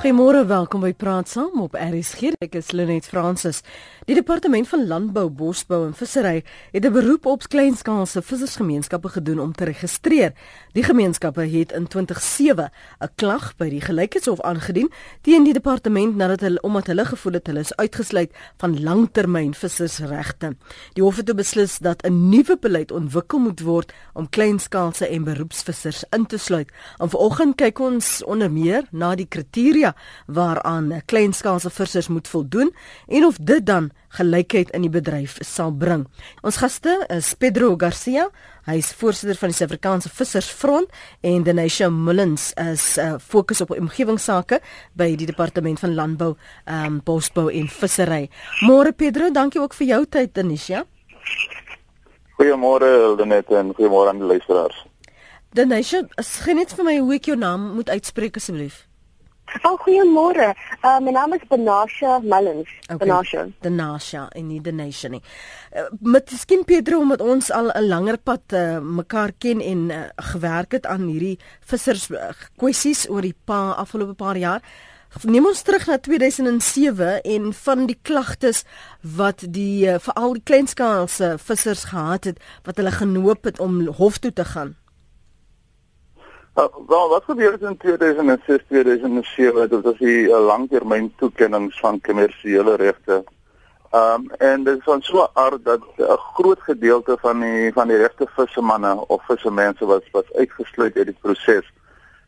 Goeiemôre, welkom by Praat Saam op RSG. Ek is Lenet Fransis. Die Departement van Landbou, Bosbou en Vissery het 'n beroep op kleinskaalse vissersgemeenskappe gedoen om te registreer. Die gemeenskappe het in 2007 'n klag by die Gelykheidshof aangedien teen die departement nadat hulle omdat hulle gevoel het hulle is uitgesluit van langtermyn vissersregte. Die hof het beslis dat 'n nuwe beleid ontwikkel moet word om kleinskaalse en beroepsvissers in te sluit. En vanoggend kyk ons onder meer na die kriteria waaraan kleinskaalse vissers moet voldoen en of dit dan gelykheid in die bedryf sal bring. Ons gaste is Pedro Garcia, hy is voorsitter van die Suid-Afrikaanse Vissersfront en Denisha Mullins is uh, fokus op omgewingsake by die Departement van Landbou, um, Bosbou en Vissery. Môre Pedro, dankie ook vir jou tyd Denisha. Goeiemôre Lenet en goeiemôre aan die luisteraars. Denisha, geniet vir my hoe ek jou naam moet uitspreek asseblief. Oh, goeiemôre. Uh, my naam is Benasha Mullins. Okay. Benasha. Benasha en nie the nation nie. Uh, met skien Pedro omdat ons al 'n langer pad uh, mekaar ken en uh, gewerk het aan hierdie vissers uh, kwessies oor die pa afgelope paar jaar. Neem ons terug na 2007 en van die klagtes wat die uh, veral die kleinskaalse vissers gehad het wat hulle genoop het om hof toe te gaan. Uh, wel, wat gebeur het in 2006, 2007, dit was die uh, langtermyn toekennings van kommersiële regte. Um en dit is van so aard dat 'n groot gedeelte van die van die regte vissermanne of vissermense was was uitgesluit uit die proses.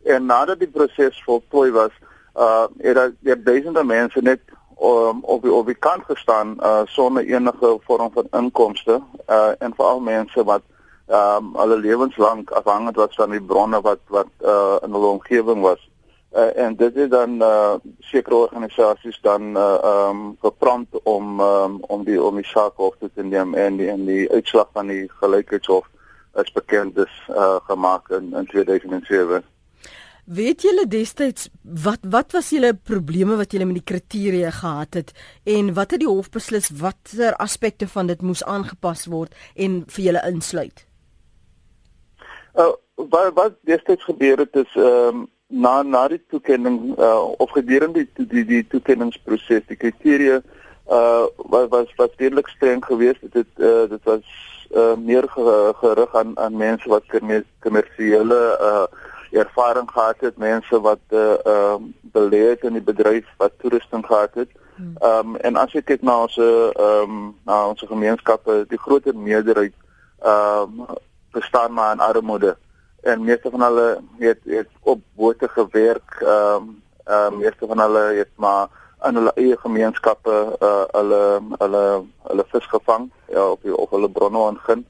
En nadat die proses voltooi was, uh het daar er duisende mense net um, op die, op die kant gestaan uh sonder enige vorm van inkomste uh en veral mense wat ehm um, hulle lewenslank afhangend was van die bronne wat wat uh in hulle omgewing was. Uh, en dit is dan uh sekere organisasies dan uh ehm um, geprompt om um, om die om die saak hof te neem en die en die uitslag van die gelykheidshof is bekend is uh gemaak in in 2007. Weet julle destyds wat wat was julle probleme wat julle met die kriteria gehad het en wat het die hof beslis watter aspekte van dit moes aangepas word en vir julle insluit? Uh, wat wat destyds gebeur het is ehm um, na na die toekenning uh, of gedurende die die die toekenningsproses die kriteria uh was was wat redelik streng geweest het dit uh, dit was uh, meer gerig aan aan mense wat kommersiële uh ervaring gehad het mense wat uh ehm uh, belê het in die bedryf wat toerusting gehad het hmm. ehm um, en as jy kyk na ons ehm um, na ons gemeenskappe die groter meerderheid ehm um, bestaan maar in armoede. En meeste van hulle het het op bote gewerk ehm um, ehm um, meeste van hulle het maar in hulle eie gemeenskappe uh, hulle hulle hulle vis gevang ja op die, op hulle bronne aangin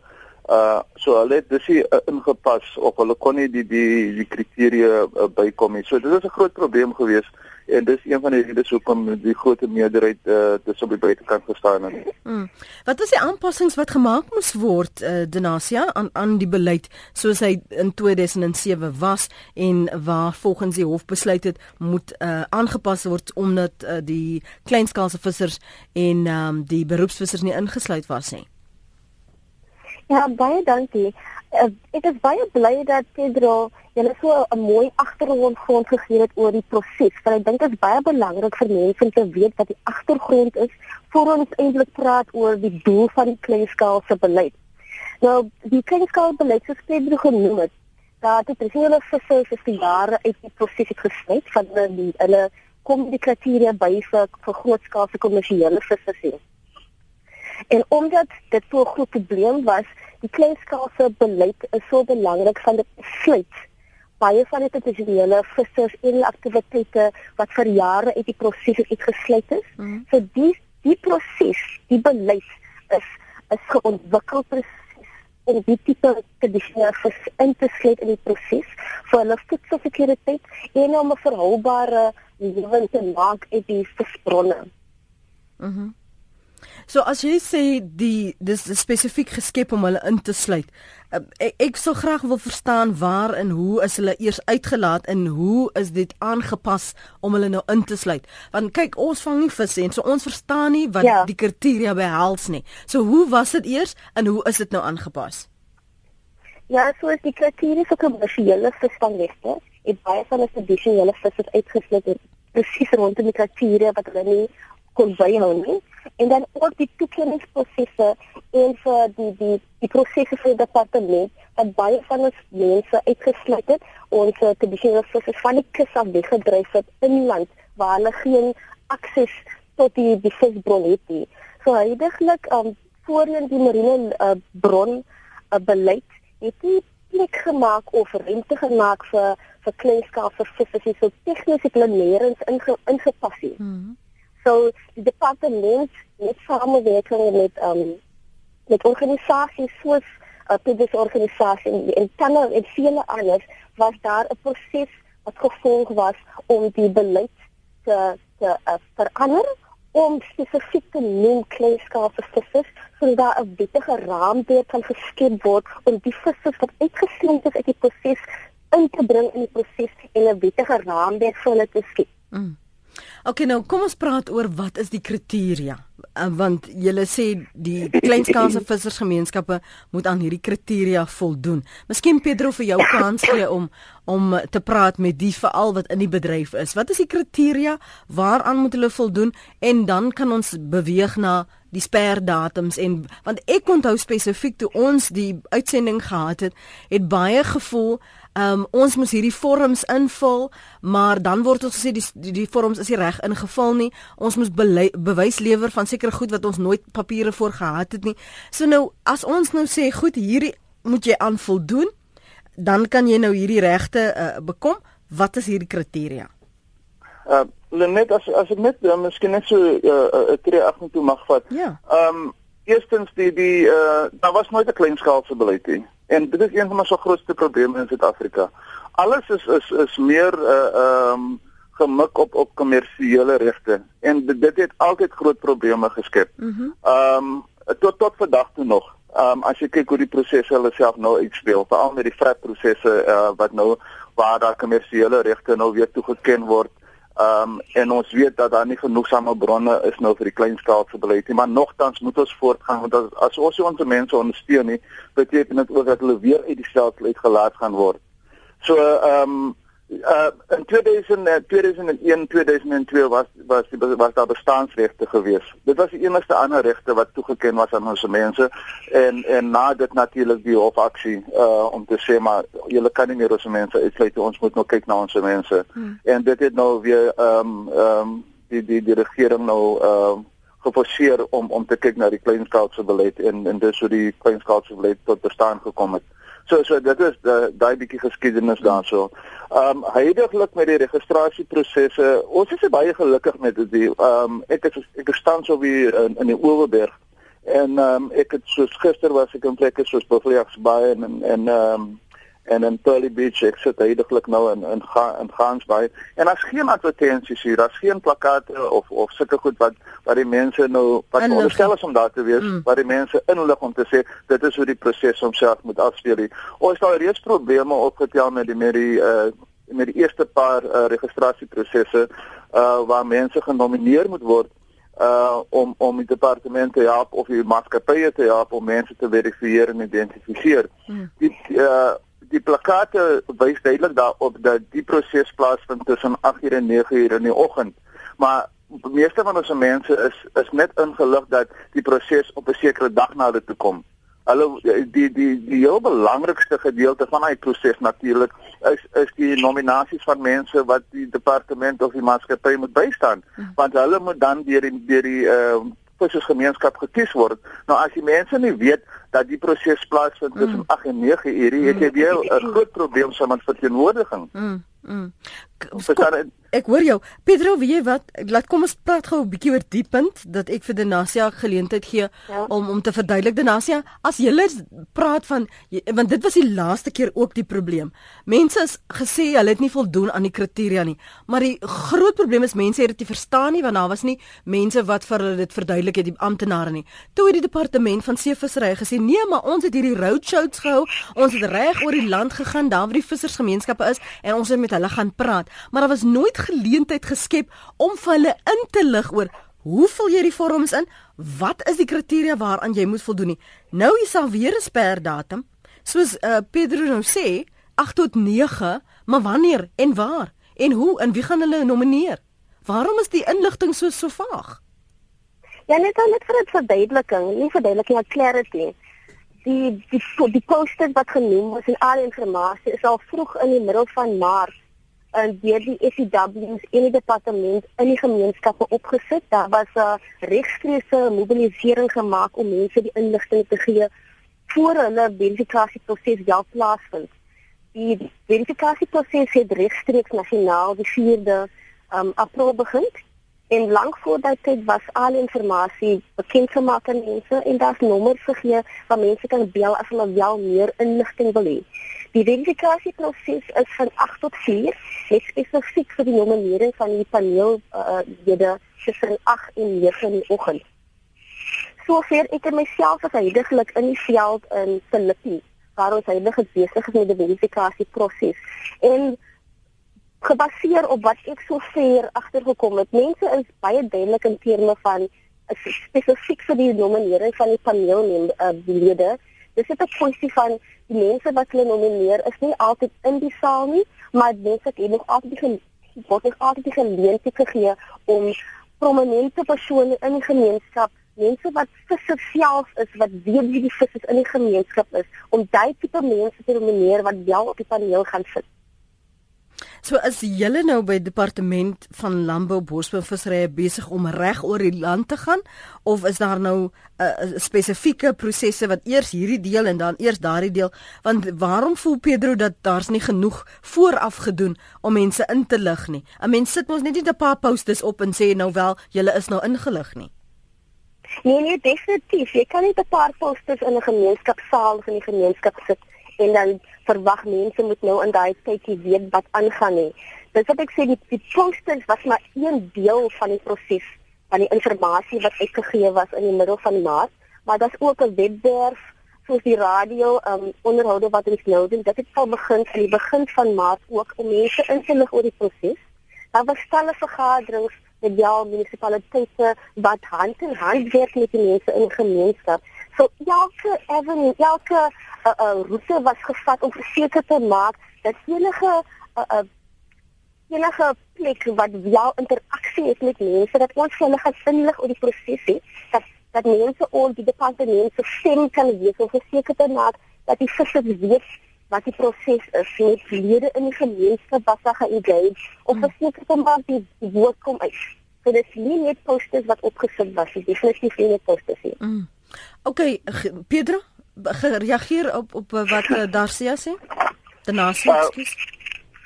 uh so hulle het dis uh, ingepas of hulle kon nie die die die kriteria uh, bykom nie. So dit was 'n groot probleem geweest en dis een van die redes hoekom die groot meerderheid uh, dis op die buitekant gestaan het. Hmm. Wat is die aanpassings wat gemaak moes word uh, Denasia aan aan die beleid soos hy in 2007 was en waar volgens die hof besluit het moet uh, aangepas word omdat uh, die kleinskaalse vissers en um, die beroepsvissers nie ingesluit was nie. Ja, baie dankie. Uh, ek is baie bly dat Pedro julle so 'n mooi agtergrond grond gegee het oor die proses. Want ek dink dit is baie belangrik vir mense om te weet wat die agtergrond is voor ons eintlik praat oor die doel van die kleinskaalse beleid. Nou, die kleinskaalse beleid soos Pedro genoem het, dat dit is hele visse vir jare uit die proses het gesluit van die hulle kom die kriteria by vir, vir grootskaalse kommersiële visse. En omdat dit so 'n groot probleem was, die kleinskaalse beleid is so belangrik van dit sluit baie van die potensiële vissers en aktiwiteite wat vir jare uit die proses uitgesluit is. Mm -hmm. So die die proses, die beleid is is geontwikkel presies om die tipe tradisionele vis in te sluit in die proses vir hulle voedselsekuriteit en om 'n verhoudbare lewe te maak uit die visbronne. Mhm. Mm So as jy sê die dis spesifiek geskep om hulle in te sluit. Ehm, ek, ek sou graag wil verstaan waar en hoe is hulle eers uitgelaat en hoe is dit aangepas om hulle nou in te sluit? Want kyk, ons vang nie visse en so ons verstaan nie wat ja. die kriteria behels nie. So hoe was dit eers en hoe is dit nou aangepas? Ja, so is die kriteria vir kommersiële visvangregte. Dit baie van die tradisionele visse uitgesluit presies rondom die kriteria wat hulle nie kon byhou nie en dan ook die toekenningsprosesse en vir die die die prosesse vir die departement wat baie van ons mense uitgesluit het ons begin het vir van die kus af weggedryf het in die land waar hulle geen akses tot die die visbron het nie. So heidaglik um voorheen die marine uh, bron uh, beleid het nie plek gemaak of rente gemaak vir vir kleinskaal vir visse so tegniese planerings inge, ingepas het. Mm -hmm. So die departement met samewerking met um met organisasies soos uh, Pedis organisasie en talle en vele anders was daar 'n proses wat gevolg was om die beleid te te uh, verander om spesifiek te noem kleinskaalse visse sodat daar 'n wettige raamwerk kan geskep word om die visse wat uitgesluit is uit die proses in te bring in die proses en 'n wettige raamwerk vir hulle te skep. Mm. Okay nou kom ons praat oor wat is die kriteria uh, want julle sê die kleinskaalse vissersgemeenskappe moet aan hierdie kriteria voldoen. Miskien Pedro vir jou kans gee om om te praat met die veral wat in die bedryf is. Wat is die kriteria waaraan moet hulle voldoen en dan kan ons beweeg na die sperdatums en want ek onthou spesifiek toe ons die uitsending gehad het, het baie gevoel Um ons moet hierdie vorms invul, maar dan word ons gesê die die, die vorms is nie reg ingevul nie. Ons moet bewys lewer van sekere goed wat ons nooit papiere voor gehad het nie. So nou as ons nou sê goed, hierdie moet jy aan voldoen, dan kan jy nou hierdie regte uh, bekom. Wat is hierdie kriteria? Uh net as as ek net uh, miskien net so 'n uh, uh, tree af en toe mag vat. Ja. Um eerstens die die uh daar was nooit 'n kleinskaalse beleid nie. En dit is een van ons grootste probleme in Suid-Afrika. Alles is is is meer uh um gemik op op kommersiële regte en dit, dit het altyd groot probleme geskep. Mm -hmm. Um tot tot vandag toe nog. Um as jy kyk hoe die prosesse hulle self nou uitspeel, veral met die vrye prosesse uh wat nou waar daar kommersiële regte nou weer toegeken word Ehm um, en ons weet dat daar nie genoegsame bronne is nou vir die kleinskaalse beleid nie, maar nogtans moet ons voortgaan want as, as ons ons mense ondersteun nie, beteken dit ook dat hulle weer uit die stelsel uitgelaat gaan word. So ehm um, uh in 2000 2001 2002 was was die was daar bestaansregte gewees. Dit was die enigste ander regte wat toegeken was aan ons mense en en na dit natuurlik die hofaksie uh om te sê maar julle kan nie meer ons mense uitsluit ons moet nou kyk na ons mense. Hmm. En dit het nou weer ehm um, ehm um, die die die regering nou ehm uh, geforseer om om te kyk na die kleinskaalse beleid en en dis hoe die kleinskaalse beleid tot bestaan gekom het. So so dit is daai bietjie geskiedenis daarso. Ehm um, heidaglik met die registrasieprosesse, ons is baie gelukkig met dit. Ehm um, ek is ek staan so wie in, in die Oeverberg en ehm um, ek het soos gister was ek in plekke soos Buffalo'sbaai en en ehm um, en in Pearly Beach ek sit heidaglik nou in in ga, in Gansbaai en daar's geen advertensies hier daar's geen plakate of of sulke goed wat wat die mense nou wat onderstel is om daar te wees mm. wat die mense inlig om te sê dit is hoe die proses homself moet afspeel ons het al reeds probleme opgetel met die met die uh, met die eerste paar uh, registrasieprosesse uh, waar mense genomineer moet word uh om om die departement te help of die maatskappye te help om mense te verifieer en identifiseer. Hmm. Die uh die plakate wys duidelik daarop dat die proses plaasvind tussen 8:00 en 9:00 in die oggend. Maar meeste van ons mense is is net ingelig dat die proses op 'n sekere dag na hulle toe kom. Hulle die die die heel belangrikste gedeelte van daai proses natuurlik is is die nominasies van mense wat die departement of die maatskappy moet bystaan, hmm. want hulle moet dan deur die deur die ehm uh, gemeenskap gekies word. Nou as die mense nie weet dat die proses plaasvind tussen mm. 8 en 9 ure, het jy weer 'n groot probleem saam met verteenwoordiging. Mm. Mm. Ek hoor jou. Pedro, weet jy wat? Laat kom ons praat gou 'n bietjie oor die punt dat ek vir Denasia geleentheid gee ja. om om te verduidelik Denasia, as jy praat van want dit was die laaste keer ook die probleem. Mense is gesê hulle het nie voldoen aan die kriteria nie. Maar die groot probleem is mense het dit nie verstaan nie want daar was nie mense wat vir hulle dit verduidelik het, die amptenare nie. Toe het die departement van seevissery gesê, "Nee, maar ons het hierdie roadshows gehou. Ons het reg oor die land gegaan daar waar die vissersgemeenskappe is en ons het met hulle gaan praat." Maar daar was nooit geleentheid geskep om vir hulle in te lig oor hoe vul jy die vorms in? Wat is die kriteria waaraan jy moet voldoen nie? Nou is daar weer 'n sperdatum. Soos uh, Pedro nou sê, 8 tot 9, maar wanneer en waar en hoe en wie gaan hulle nomineer? Waarom is die inligting so so vaag? Ja, net dan net vir 'n verduideliking, nie verduideliking, maar clarity. Die die die poster wat genoem is en al die inligting is al vroeg in die middel van Maart en deur die FCW's en die departement in die gemeenskappe opgesit. Daar was 'n regstreekse mobilisering gemaak om mense die inligting te gee voor hulle verifikasieproses wel plaasvind. Die verifikasieproses het regstreeks nasionaal die 4de um, April begin en lank voor daai tyd was al inligting bekend gemaak aan mense en daar's nommers gegee waar mense kan bel as hulle wel meer inligting wil hê. Die verifikasieproses is van 8 tot 4, net spesifiek vir die nominering van die paneel uh tussen 8 en 9 in die oggend. Sover ek het myself as heidaglik in die veld in Filippi, waar ons heilig besig is met die verifikasieproses. En gebaseer op wat ek sover agtergekom het, mense is baie duidelik in terme van spesifiek vir die nominering van die paneellede. Uh, Dis 'n kwessie van die mense wat hulle nomineer is nie altyd in die saal nie, maar mense het altyd die word nog altyd die geleentheid gegee om prominente persone in die gemeenskap, mense wat vir self is, wat weet wie die visse in die gemeenskap is, om daai tipe mense te nomineer wat wel op die paneel gaan sit. So as julle nou by departement van landbou, bosbou visserye besig om reg oor die land te gaan of is daar nou 'n uh, uh, spesifieke prosesse wat eers hierdie deel en dan eers daardie deel want waarom voel Pedro dat daar's nie genoeg vooraf gedoen om mense in te lig nie. 'n Mens sit mos net nie 'n paar postes op en sê nou wel julle is nou ingelig nie. Nee nee definitief. Jy kan nie 'n paar posters in 'n gemeenskapsaal in die gemeenskap sit en dan verwag mense moet nou in daai tydjie weet wat aangaan nie. Dis wat ek sê die die posters was maar een deel van die proses van die inligting wat uitgegee was in die middel van Maart, maar daar's ook 'n webwerf soos die radio um onderhoude wat ons nou doen. Dit het al begin in die begin van Maart ook om mense in te lig oor die proses. Daar was talle vergaderings met jou munisipaliteite wat hand in hand werk met die mense in die gemeenskap. So elke avenue, elke uh, uh, roete was gevat om verseker te maak dat enige uh, uh, enige plek wat wel interaksie het met mense dat ons hulle gaan inlig oor die proses het dat dat mense oor die departement se stem kan wees om verseker te maak dat die visse weet wat die proses is met lede in die gemeenskap wat daar geengage of hmm. verseker te maak die, die woord kom uit. So dis nie net posters wat opgesit was, dis definitief nie net posters nie. Mm. Okay, Pedro, gereageer op op wat uh, Darcia sê? Die nasie, uh, ekskuus.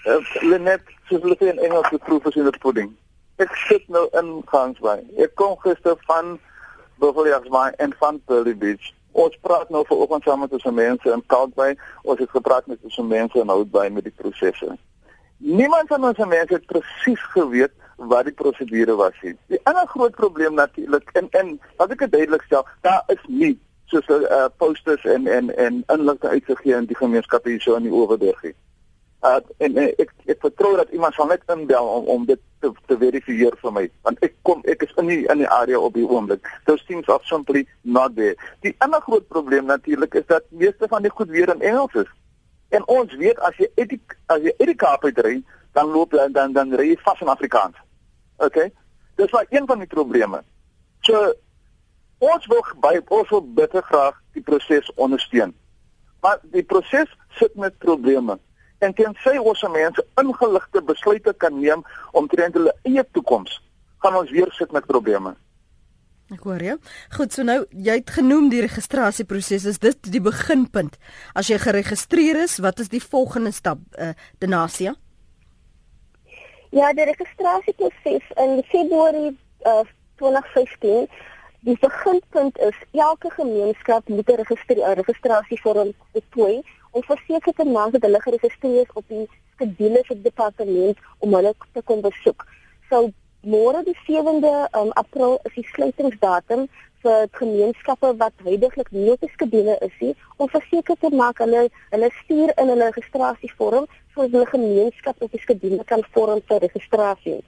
Uh, Lenet, soos hulle sê in Engels, the proof is in the pudding. Ek sit nou in Gansbaai. Ek kom gister van Buffalojagsbaai en van Pearly Beach. Ons praat nou vanoggend saam met ons mense in Kalkbaai. Ons het gepraat met ons mense in Houtbaai met die prosesse. Niemand van ons mense het presies geweet wat die prosedure was nie. Die ander groot probleem natuurlik en en wat ek duidelik stel, daar is nie soos 'n uh, posters en en en inligting uitgegee in die gemeenskap hier so in die oorberg. Uh en, en ek ek vertrou dat iemand sal net inbel om om dit te, te verifieer vir my want ek kom ek is in die in die area op die oomblik. Those things are simply not there. Die ander groot probleem natuurlik is dat meeste van die goed weer in Engels is. En ons weet as jy etik as jy uit die Kaap uitry, dan loop jy dan dan ry jy vas in Afrikaans. OK. Dis maar een van die probleme. So Ons wil by ons wil bitter graag die proses ondersteun. Maar die proses sit met probleme. En tensy ons mense ingeligte besluite kan neem om te hulle eie toekoms, gaan ons weer sit met probleme. Ek hoor jou. Goed, so nou jy het genoem die registrasieproses is dit die beginpunt. As jy geregistreer is, wat is die volgende stap? Uh Denasia? Ja, die registrasieproses in Februarie uh 2015 Die beginpunt is elke gemeenskap moet 'n registrasie registrasievorm voltooi om verseker te maak dat hulle geregistreer is op die skedule vir die departement om hulle te kom besoek. So môre die 7de um, April is die sluitingsdatum vir gemeenskappe wat heidaglik nie op skedule is nie om verseker te maak hulle hulle stuur in hulle registrasievorm sodat hulle gemeenskap op die skedule kan vorm vir registrasie.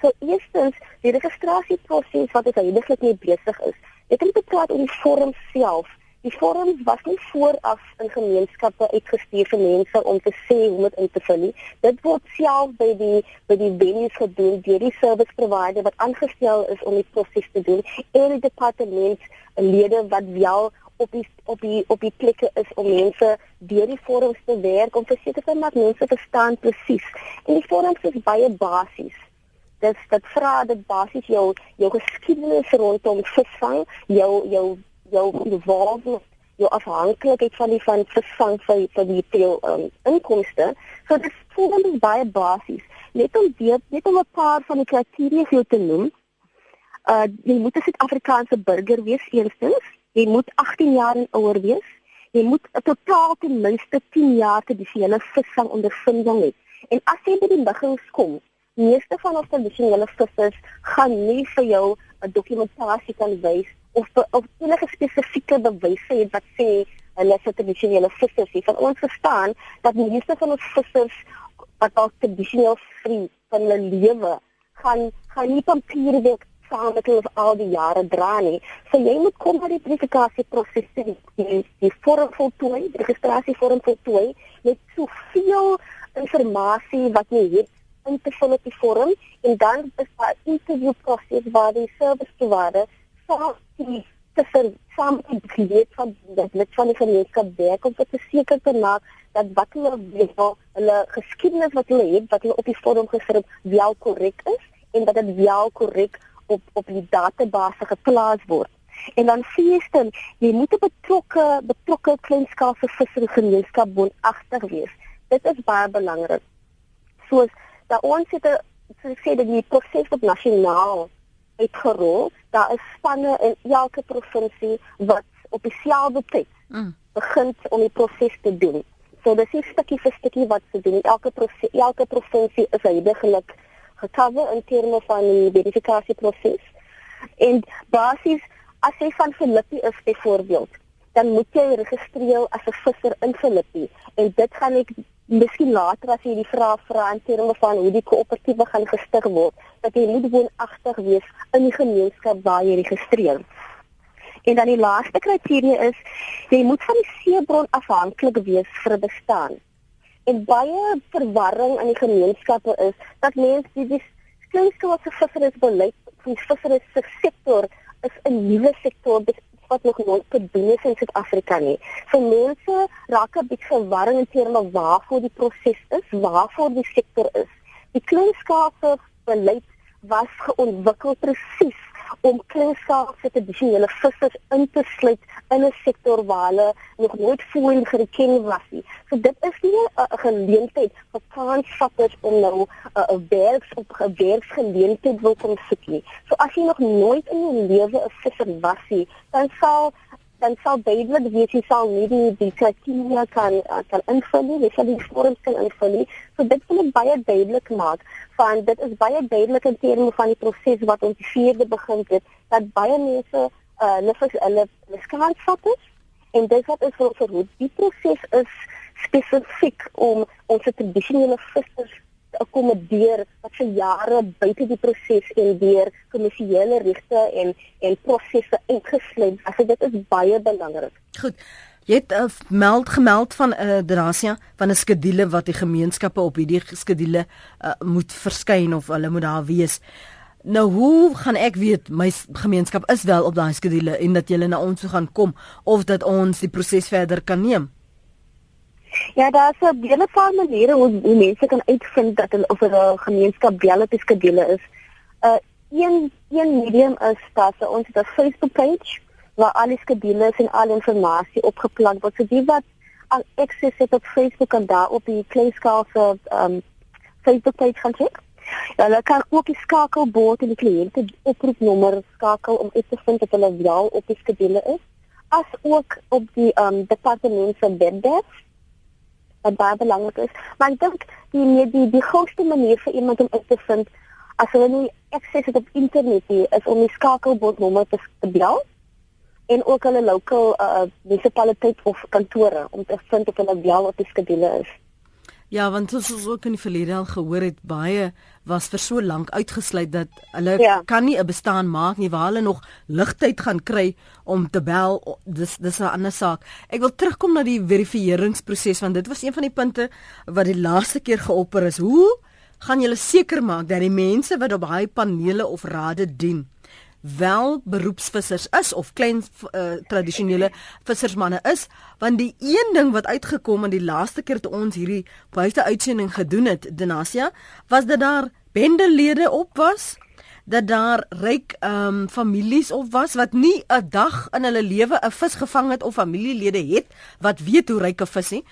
So eerstens, die registrasieproses wat heidaglik mee besig is. Ek het gepraat oor die vorm self Die vorms was nie vooraf in gemeenskappe uitgestuur vir mense om te sê hoe om in te vul nie. Dit word self by die by die venues gedoen deur die service provider wat aangestel is om die proses te doen en die departement lede wat wel op die op die op die plekke is om mense deur die vorms te werk om verseker te maak mense verstaan presies. En die vorms is baie basies. Dit dit vra dit basies jou jou geskiedenis rondom visvang, jou jou jou involvement jou afhanklikheid van die van visvang vir vir die veel um, inkomste. So dit voel dan baie basies. Net om weet net om 'n paar van die kriteria vir jou te noem. Uh jy moet 'n Suid-Afrikaanse burger wees eerstens. Jy moet 18 jaar en ouer wees. Jy moet 'n totaal ten minste 10 jaar hele visvang ondervinding hê. En as jy by die liggings kom, meeste van ons tradisionele vissers gaan nie vir jou 'n dokumentasie kan wys of of enige spesifieke bewyse het wat sê hulle is tradisionele vissers. Jy kan ons verstaan dat die meeste van ons vissers wat al tradisioneel vry van hulle lewe gaan gaan nie papiere werk saam met hulle al die jare dra nie. So jy moet kom by die verifikasie proses die, die, die vorm voltooi, die registrasie vorm voltooi met soveel inligting wat jy het in te vul op die vorm en dan is daar 'n interview proses waar die service provider saam tussen saam met die kliënt van dat net van die gemeenskap werk om te seker te maak dat wat hulle weet, hulle geskiedenis wat hulle het, wat hulle op die vorm geskryf wel korrek is en dat dit wel korrek op op die database geplaas word. En dan vierde, jy moet 'n betrokke betrokke kleinskaalse vissergemeenskap woonagtig wees. Dit is baie belangrik. Soos dat ons het 'n sê dat die proses op nasionaal uitgerol. Daar is spanne in elke provinsie wat op dieselfde tyd mm. begin om die proses te doen. So dis 'n stukkie vir stukkie wat se doen. Elke provinsie, elke provinsie is heidaglik gekover in terme van die verifikasieproses. En basies as jy van Filippi is byvoorbeeld, dan moet jy registreer as 'n visser in Filippi en dit gaan ek miskien later as jy die vraag vra in terme van hoe die koöperatiewe gaan gestig word, dat jy moet woonagtig wees in die gemeenskap waar jy registreer. En dan die laaste kriteria is jy moet van die seebron afhanklik wees vir bestaan. En baie verwarring in die gemeenskappe is dat mense die, die kleinskaalse vissersbeleid, die visserssektor sektor is 'n nuwe sektor wat nog nooit gedoen is in Suid-Afrika nie. Vir mense raak 'n bietjie verwarring in terme waarvoor die proses is, waarvoor die sektor is. Die kleinskaalse beleid was geontwikkel presies om kleinskaalse tradisionele vissers in te sluit in 'n sektor waar hulle nog nooit voorheen geken was nie. So dit is nie 'n geleentheid vir kansvatters om nou 'n werks op 'n werksgeleentheid wil kom soek nie. So as jy nog nooit in jou lewe 'n visser was nie, dan sal dan sal duidelik wees jy sal nie die die kriteria kan kan invul nie, jy sal die vorms kan invul nie. So dit wil ek baie duidelik maak van dit is baie duidelik in terme van die proses wat ons vierde begin het dat baie mense uh hulle hulle miskien vat is en dit wat is vir verhoed die proses is spesifiek om ons tradisionele vissers te akkommodeer wat vir jare buite die proses en deur kommersiële regte en en prosesse ingesluit. Also dit is baie belangrik. Goed. Jy het uh, meld gemeld van 'n uh, eh, drasia van 'n skedule wat die gemeenskappe op hierdie skedule uh, moet verskyn of hulle moet daar wees. Nou hoe gaan ek weet my gemeenskap is wel op daai skedule en dat julle na ons toe gaan kom of dat ons die proses verder kan neem? Ja, daar is 'n hele paar maniere hoe, hoe mense kan uitvind dat hulle of 'n gemeenskap wel op skedule is. Uh een een medium is dat ons het 'n Facebook page waar al die skedules en al inligting opgeplak word. So die wat al access het op Facebook en daar op die kleinskaalse um Facebook page kan check. Ja, hulle kan ook die skakelbord en die kliënte oproepnommer skakel om uit te vind of hulle wel op die skedule is. As ook op die um departement se webwerf wat baie belangrik is. Maar ek dink die die die grootste manier vir iemand om uit te vind as hulle nie access het op internet nie, is om die skakelbordnommer te, te bel en ook hulle lokaal uh, munisipaliteit of kantore om te vind of hulle wel op die skedule is. Ja, want soos ons ook in die verlede al gehoor het, baie was vir so lank uitgesluit dat hulle ja. kan nie 'n bestaan maak nie waar hulle nog ligtyd gaan kry om te bel. Dis dis 'n ander saak. Ek wil terugkom na die verifieringsproses want dit was een van die punte wat die laaste keer geopper is. Hoe gaan julle seker maak dat die mense wat op daai panele of rade dien wel beroepsvissers is of klein uh, tradisionele vissersmanne is want die een ding wat uitgekom in die laaste keer toe ons hierdie buite uitsending gedoen het Denasia was dat daar bendelede op was dat daar ryk ehm um, families op was wat nie 'n dag in hulle lewe 'n vis gevang het of familielede het wat weet hoe ryk 'n vis is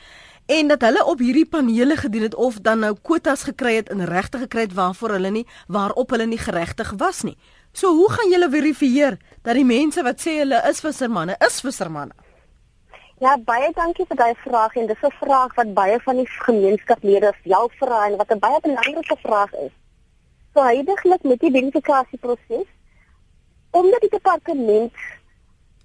en dat hulle op hierdie panele gedien het of dan nou kwotas gekry het en regte gekry het waarvoor hulle nie waarop hulle nie geregtig was nie. So hoe gaan julle verifieer dat die mense wat sê hulle is vissermanne, is vissermanne? Ja, baie dankie vir daai vraag en dis 'n vraag wat baie van die gemeenskaplede self vra en wat 'n baie belangrike vraag is. So heidaglik met die verifikasieproses omdat die departement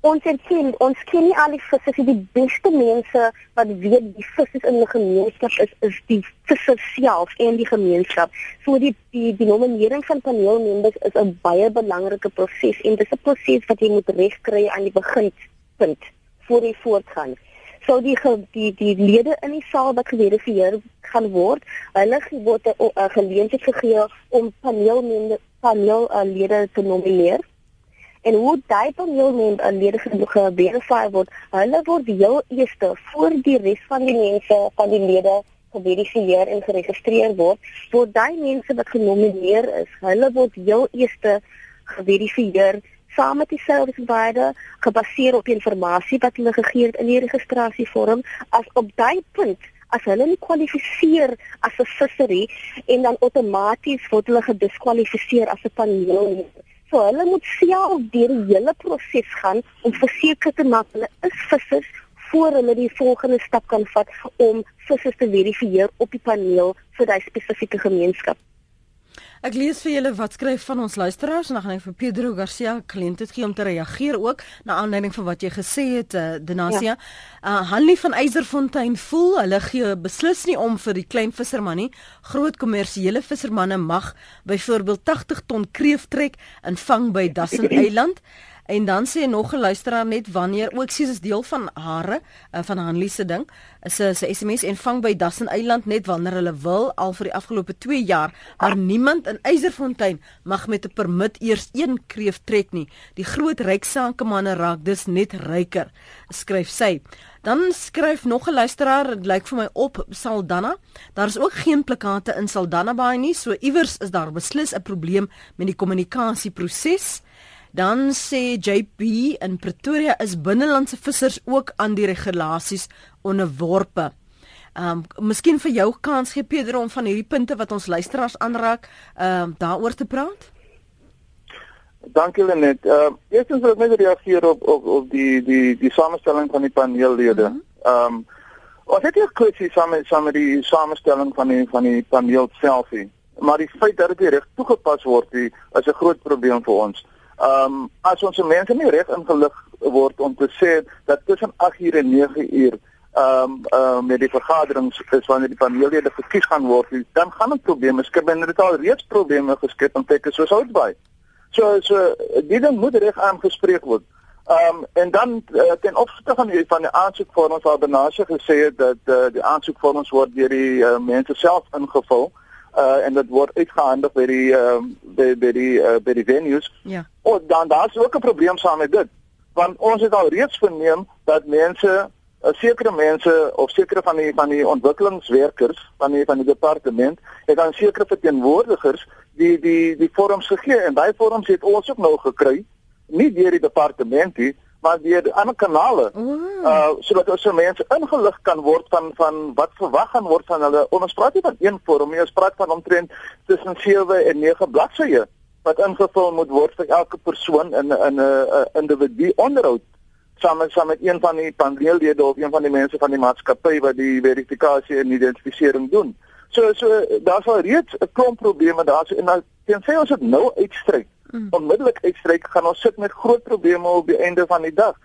ons erken ons ken nie al die visse nie. Die beste mense wat weet die visse in 'n gemeenskap is is die visse self en die gemeenskap. So die die die nominering van paneelmembers is 'n baie belangrike proses en dis 'n proses wat jy moet regkry aan die beginpunt voor jy voortgaan. So die die die lede in die saal wat geverifieer gaan word hulle word 'n geleentheid gegee om paneelmembers paneellede te nomineer en hoe daai paneelmember lede geverifieer word, hulle word heel eerste voor die res van die mense van die lede geverifieer en geregistreer word, word daai mense wat genomineer is, hulle word heel eerste geverifieer saam met die service provider gebaseer op inligting wat hulle gegee het in die registrasievorm as op daai punt as hulle nie kwalifiseer as 'n vissery en dan outomaties word hulle gediskwalifiseer as 'n paneelmember So hulle moet self deur die hele proses gaan om verseker te maak hulle is vissers voor hulle die volgende stap kan vat om vissers te verifieer op die paneel vir daai spesifieke gemeenskap. Ek lees vir julle wat skryf van ons luisteraars en dan gaan ek vir Pedro Garcia geleentheid gee om te reageer ook na aanleiding van wat jy gesê het uh, Denasia. Ja. Uh Hanlie van Eyserfontein voel hulle gee beslis nie om vir die klein visserman nie. Groot kommersiële vissermanne mag byvoorbeeld 80 ton kreef trek en vang by Dassen Eiland. En dan sê nog 'n luisteraar net wanneer ook sies is deel van hare uh, van Hanlie se ding is 'n SMS en vang by Dassen Eiland net wanneer hulle wil al vir die afgelope 2 jaar maar niemand in Eyserfontein mag met 'n permit eers een kreef trek nie. Die groot ryk sakemanne raak dus net ryker, skryf sy. Dan skryf nog 'n luisteraar, dit lyk vir my op Saldanha. Daar is ook geen plakate in Saldanha Bay nie, so iewers is daar beslis 'n probleem met die kommunikasieproses. Dan sê JP in Pretoria is binnelandse vissers ook aan die regulasies onderworpe. Ehm um, miskien vir jou kans gee Pedro om van hierdie punte wat ons luisteraars aanraak, ehm um, daaroor te praat. Dankie Lenet. Ehm uh, eerstens wil ek net reageer op op op die die die samestelling van die paneellede. Mhm. Ehm um, ons het hier kwessie saam met saam met die samestelling van die van die paneel self hier. Maar die feit dat dit reg toegepas word, is 'n groot probleem vir ons. Ehm um, as ons mense nie reg ingelig word om te sê dat tussen 8 uur en 9 uur ehm um, uh, met die vergaderings is wanneer die paneellede gekies gaan word, dan gaan dit probleme skep en dit al reeds probleme geskep in plekke soos Oudtshoorn. So so die ding moet reg aangespreek word. Ehm um, en dan uh, ten opsigte van die van die aansoekvorms waar Benasie gesê het dat uh, die aansoekvorms word deur die uh, mense self ingevul uh en dit word uitgehandig by die ehm uh, by by die uh, by die venues. Ja. O, dan daar's ook 'n probleem saam met dit. Want ons het al reeds verneem dat mense, uh, sekere mense of sekere van die van die ontwikkelingswerkers van die van die departement, het dan sekere verteenwoordigers die die die vorms gegee en daai vorms het ons ook nou gekry, nie deur die departement nie, maar deur ander kanale. Uh sodat ons mense ingelig kan word van van wat verwag gaan word van hulle. Ons praat nie van een vorm nie, ons praat van omtrent tussen 7 en 9 bladsye wat ingevul moet word vir elke persoon in in 'n individu onderhoud saam met saam met een van die paneellede of een van die mense van die maatskappy wat die verifikasie en identifisering doen. So so daar's al reeds 'n klomp probleme daar so en nou tensy ons dit nou uitstryk mm. onmiddellik uitstryk gaan ons sit met groot probleme op die einde van die dag.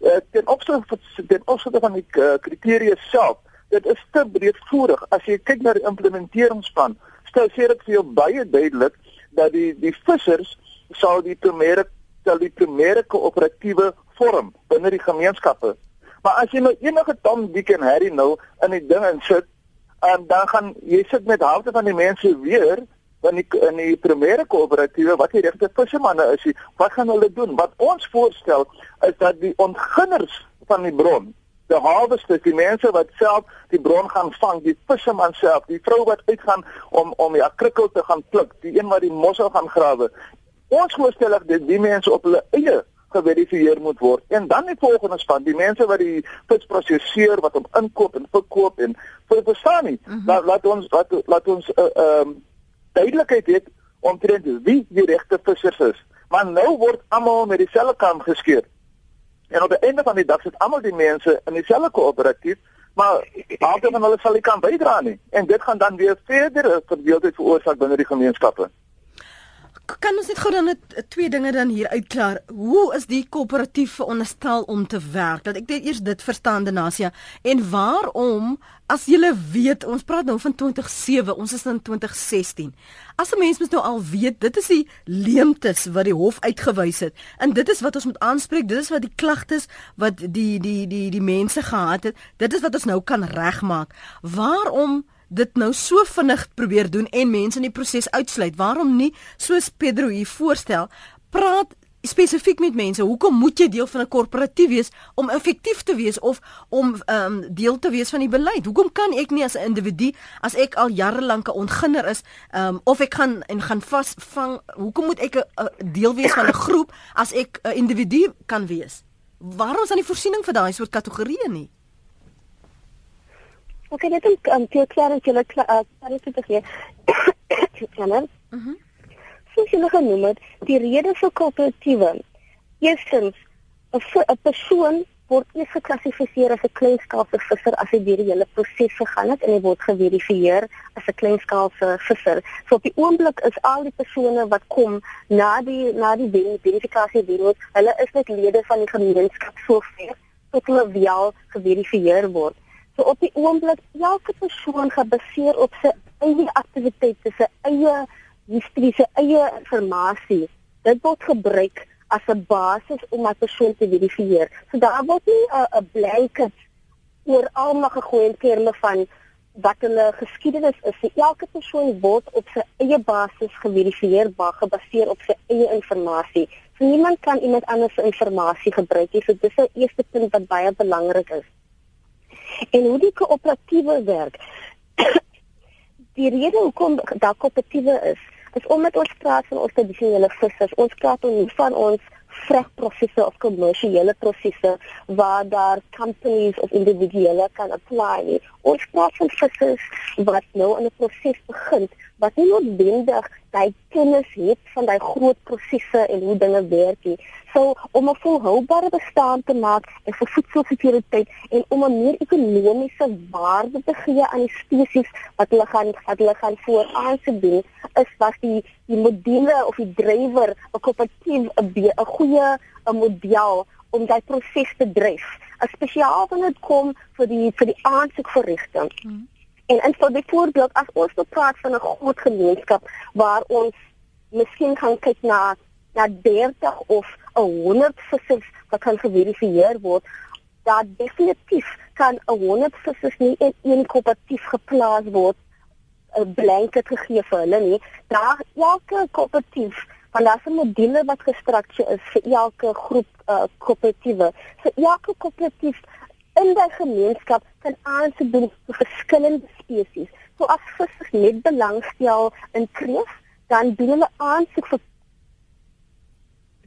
Uh, ten opsigte ten opsigte van die uh, kriteria self dit is te breedvoerig. As jy kyk na die implementeringsplan, stel sê dit vir jou baie duidelik dat die die vissers sal die primêre sal die primêre koöperatiewe vorm binne die gemeenskappe. Maar as jy nou enige Tom Dick en Harry nou in die ding insit, en dan gaan jy sit met halfte van die mense weer in die in die primêre koöperatiewe wat die regte vissermanne is. Wat gaan hulle doen? Wat ons voorstel is dat die ontginners van die bron die harvesters, die mense wat self die bron gaan vang, die visserman self, die vrou wat uitgaan om om die akrikkel te gaan pluk, die een wat die mossel gaan grawe. Ons voorstel dat die mense op hulle eie geverifieer moet word. En dan die volgende span, die mense wat die vis prosesseer, wat hom inkoop en verkoop en vir verstaan nie. Mm -hmm. laat, laat ons laat, laat ons uh, ehm um, duidelikheid hê omtrent wie die regte vissers is. Maar nou word almal met dieselfde kam geskeer. En op die einde van die dag sit almal die mense in dieselfde koöperatief, maar altyd van hulle sal nie kan bydra nie. En dit gaan dan weer verdere verdeeldheid veroorsaak binne die gemeenskappe kan ons net gou dan net twee dinge dan hier uitklaar. Hoe is die koöperatief veronderstel om te werk? Dat ek net eers dit verstaan Denasia en waarom as jy weet ons praat nou van 2007, ons is in 2016. As 'n mens mens nou al weet, dit is die leemtes wat die hof uitgewys het en dit is wat ons moet aanspreek. Dit is wat die klagtes wat die die die die mense gehad het. Dit is wat ons nou kan regmaak. Waarom dit nou so vinnig probeer doen en mense in die proses uitsluit. Waarom nie soos Pedro hier voorstel, praat spesifiek met mense. Hoekom moet jy deel van 'n korporatief wees om effektief te wees of om ehm um, deel te wees van die beleid? Hoekom kan ek nie as 'n individu as ek al jare lank 'n ontginner is, ehm um, of ek gaan en gaan vasvang, hoekom moet ek 'n deel wees van 'n groep as ek 'n individu kan wees? Waarom is dan die voorsiening vir daai soort kategorieë nie? Okay, dit is um, veel klaar dat jullie klaar te geven. Kennen? Mhm. Zoals jullie genoemd het, die reden voor coöperatieven. Eerstens, een persoon wordt eerst geclassificeerd als een kleinschaalse visser als hij door het hele proces gegaan het en hij wordt geverifieerd als een kleinschaalse visser. So op die ogenblik is al die personen wat komen na die, na die verificatiewereld, hulle is net leden van die gemeenschap zover tot hulle wel geverifieerd wordt. So op die oomblik elke persoon gebaseer op sy eie aktiwiteite, sy eie historie, sy eie inligting. Dit word gebruik as 'n basis om 'n persoon te verifieer. So daar word nie 'n blanket oor almal gegooi in terme van wat hulle geskiedenis is. So elke persoon word op sy eie basis geverifieer, gebaseer op sy eie inligting. So niemand kan iemand anders se inligting gebruik nie. So dis 'n eerste punt wat baie belangrik is. En hoe die koöperatiewe werk. die rede hoekom daar koöperatiewe is, is omdat ons praat van ons tradisionele vissers. Ons praat nie van ons vragprosesse of kommersiële prosesse waar daar companies of individue kan apply nie. Ons praat van vissers wat nou in 'n proses begin wat nie noodwendig daai kennis het van daai groot prosesse en hoe dinge werk nie. So om 'n volhoubare bestaan te maak en vir voedselsekuriteit en om 'n meer ekonomiese waarde te gee aan die spesies wat hulle gaan wat hulle gaan vooraan se doen is was die die module of die drywer 'n koöperatief 'n 'n goeie 'n model om daai proses te dryf. Spesiaal wanneer dit kom vir die vir die aansoekverrigting. Hmm. En en vir byvoorbeeld as ons nou praat van 'n groot gemeenskap waar ons miskien gaan kyk na na 30 of 100 vissers wat kan geverifieer word, dat definitief kan 'n 100 vissers nie in een koöperatief geplaas word 'n blanket gegee vir hulle nie. Daar elke koöperatief van daardie module wat gestruktureer is vir elke groep uh, koöperatiewe. Vir elke koöperatief in die gemeenskap kan aansoek doen vir verskillende spesies. So as vissers net belangstel in kreef, dan doen hulle aansoek vir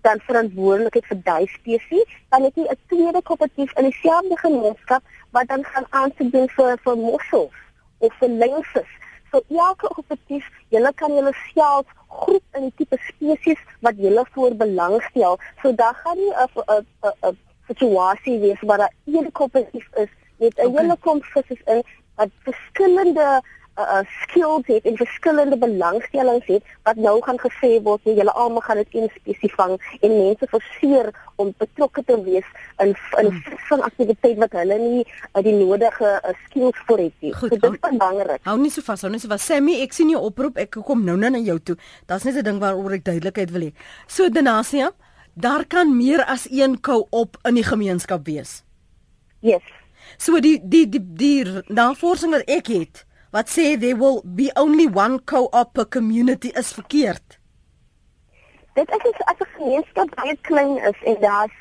dan verantwoordelikheid vir daai spesies, dan het jy 'n tweede koöperatief in dieselfde gemeenskap wat dan gaan aansoek doen vir vir mossels of vir lengses. So elke koöperatief, julle kan julle self groep in die tipe spesies wat julle voor belangstel. So dan gaan nie 'n 'n 'n situasie wees waar daar een koöperatief is met 'n okay. hele klomp visse in wat verskillende uh, skills het en verskillende belangstellings het wat nou gaan gesê word jy julle almal gaan dit een spesifiek vang en mense forceer om betrokke te wees in in van aktiwiteit wat hulle nie uh, die nodige uh, skills vir het nie. Goed, so, dit is belangrik. Hou nie so vas, hou nie so vas. Sammy, ek sien jou oproep. Ek kom nou nou na jou toe. Daar's net 'n ding waaroor ek duidelikheid wil hê. So Denasia, daar kan meer as een co-op in die gemeenskap wees. Yes. So die die die die navorsing wat ek het wat sê there will be only one co-op per community is verkeerd. Dit is as 'n gemeenskap baie klein is en daar's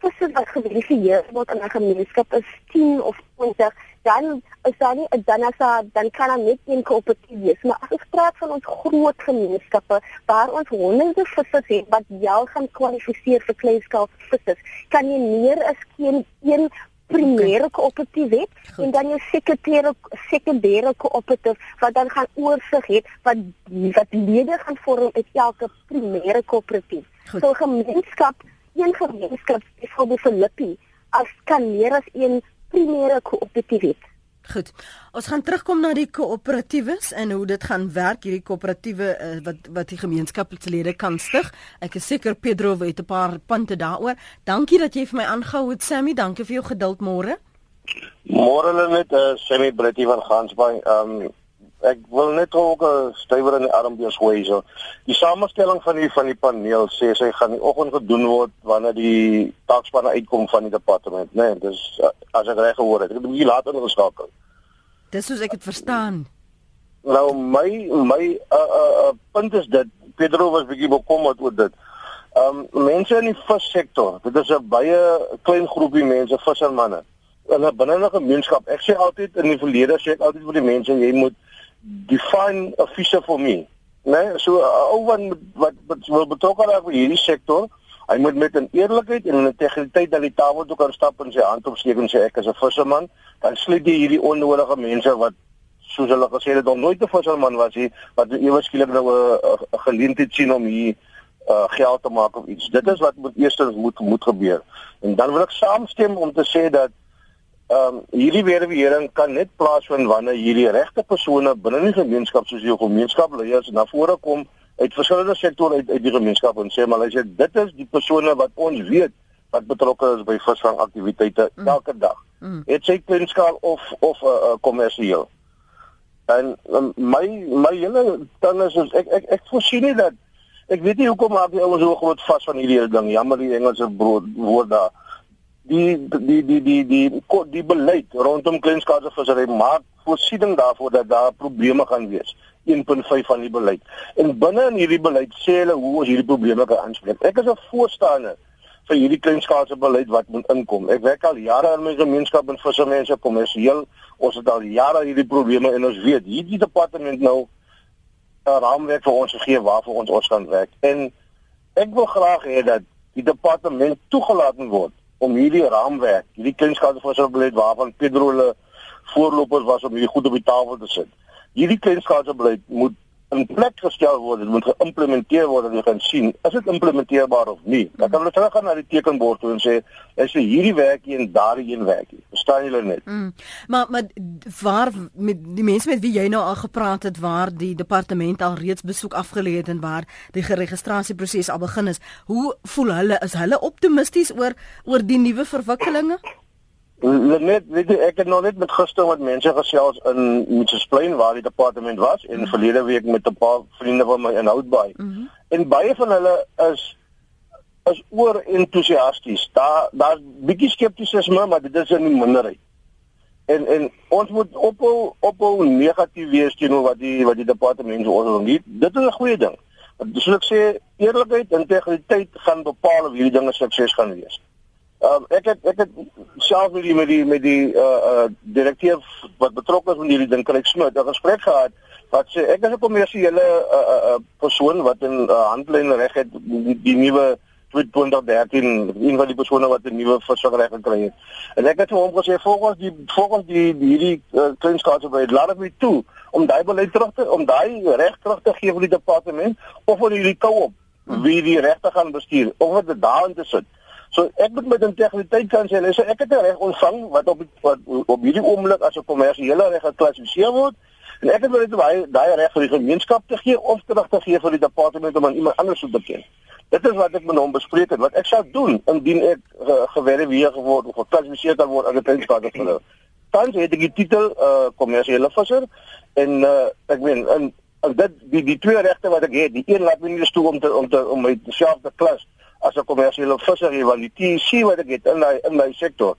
visse wat geverifieer word in 'n gemeenskap is 10 of 20 dan is daar nie dan as dan kan daar net een koöperatief wees maar as ons praat van ons groot gemeenskappe waar ons honderde visse het wat jou gaan kwalifiseer vir kleinskaal visse kan jy meer as geen een primêre koöperatief het Goed. en dan jou sekondêre sekondêre koöperatief wat dan gaan oorsig het wat wat lede gaan vorm uit elke primêre koöperatief. So gemeenskap, een gemeenskap, byvoorbeeld Filippi, as kan meer as een primêre koöperatief het. Goed. Ons gaan terugkom na die koöperatiewes en hoe dit gaan werk hierdie koöperatiewe uh, wat wat die gemeenskapslede kan stig. Ek is seker Pedro weet 'n paar punte daaroor. Dankie dat jy vir my aangehou het Sammy. Dankie vir jou geduld môre. Môre lê net 'n uh, eh, Sammy Britty van Gansbaai. Ehm um, ek wil net ook 'n stywer in die arm wees gooi so. Die samestelling van die van die paneel sê sy gaan die oggend gedoen word wanneer die taakspanne uitkom van die departement, né? Nee, dis uh, as ek reg gehoor het. Ek het 'n bietjie later ingeskakel. Dis soos ek dit verstaan. Nou my my uh uh, uh punt is dit Pedro was bietjie bekommerd oor dit. Um mense in die vissektor, dit is 'n baie klein groepie mense, vissermanne. In 'n binnelike gemeenskap. Ek sê altyd in die verlede sê ek altyd vir die mense jy moet define a fisher for me. Nee, so ou wat wat wat betrokke raak by hierdie sektor, hy moet met 'n eerlikheid en 'n integriteit na die tafel toe kan stap en sy hand opsteek en sê ek is 'n visserman, dan sluit jy hierdie onnodige mense wat soos hulle gesê het, nog nooit 'n visserman was nie, wat ewe skielik nou 'n geleentheid sien om hier uh geld te maak of iets. Dit is wat moet eers moet moet gebeur. En dan wil ek saamstem om te sê dat ehm um, hierdie weerwering kan net plaasvind wanneer hierdie regte persone binne die gemeenskap soos jou gemeenskapleiers na vore kom uit verskillende sektore uit uit die gemeenskap en sê maar as jy dit is die persone wat ons weet wat betrokke is by visvangaktiwiteite mm. elke dag. Mm. Het sy kleinskaal of of 'n uh, uh, kommersieel. En um, my my hele ding is ons ek ek ek voorsien nie dat ek weet nie hoekom maar die ouens so groot vas van hierdie ding. Jammer die Engelse woord daar die die die die die die, die beleid rondom kleinskaalse vissery maak voorsiening daarvoor dat daar probleme gaan wees. 1.5 van die beleid. En binne in hierdie beleid sê hulle hoe ons hierdie probleme kan aanspreek. Ek is 'n voorstander vir hierdie kleinskaalse beleid wat moet inkom. Ek werk al jare in my gemeenskap en vissermense kommersieel. Ons het al jare hierdie probleme en ons weet hierdie departement nou 'n raamwerk vir ons gegee waarvoor ons ons kan werk. En ek wil graag hê dat die departement toegelaat word om hierdie raamwerk, hierdie kleinskaalsvisserbeleid waarvan Pedro hulle voorlopers was om hierdie goed op die tafel te sit. Hierdie kleinskaalsbeleid moet in plek gestel word, dit moet geïmplementeer word en jy gaan sien is dit implementeerbaar of nie. Dan kan hulle teruggaan na die tekenbord toe en sê as jy hierdie werk hier en daardie een werk hier. Verstaan julle net? Mm. Maar maar waar met die mense met wie jy nou al gepraat het waar die departement al reeds besoek afgelê het en waar die geregistrasieproses al begin is, hoe voel hulle? Is hulle optimisties oor oor die nuwe verwikkelinge? Net weet jy ek het nog net met gister met mense gesels in Mitchellsplein waar die departement was en mm. verlede week met 'n paar vriende van my in Houtbaai. Mm -hmm. En baie van hulle is is oor entoesiasties. Daar daar's bietjie skeptisisme, maar dit is in die minderheid. En en ons moet ophou ophou negatief wees teenoor wat die wat die departement ons wil nie. Dit is 'n goeie ding. Soos ek sê, eerlikheid en integriteit gaan bepaal of hierdie dinge sukses gaan wees. Um, ek het ek het self met die met die met die uh uh direkteur wat betrokke is met hierdie ding Kryk Smit 'n gesprek gehad wat sê ek is 'n kommersiële uh uh, uh persoon wat in uh, handlyn reg het die, die nuwe 2013 een van die persone wat 'n nuwe versorger gekry het. En ek het hom gesê volgens die volgens die hierdie uh, kleinskaalse by laat ek my toe om daai beleid terug te om daai reg terug te gee vir die departement of vir hierdie koop wie die regte gaan bestuur of dit daarin te sit. So ek moet met integriteit kan sê, so ek het 'n reg ontvang wat op wat op hierdie oomblik as 'n kommersiële reg geklassifiseer word En ek het wil net daai daai reg vir die gemeenskap te gee of terug te gee vir die departement om aan iemand anders te beken. Dit is wat ek met hom bespreek het wat ek sou doen indien ek uh, geverifieer geword of geklassifiseer kan word as 'n kleinskaalvisser. Tans het ek die titel uh kommersiële visser en uh ek meen in dit die die twee regte wat ek het, die een laat my nie toe om te om te om myself te klas as 'n kommersiële visser, want die TC wat ek het in my in my sektor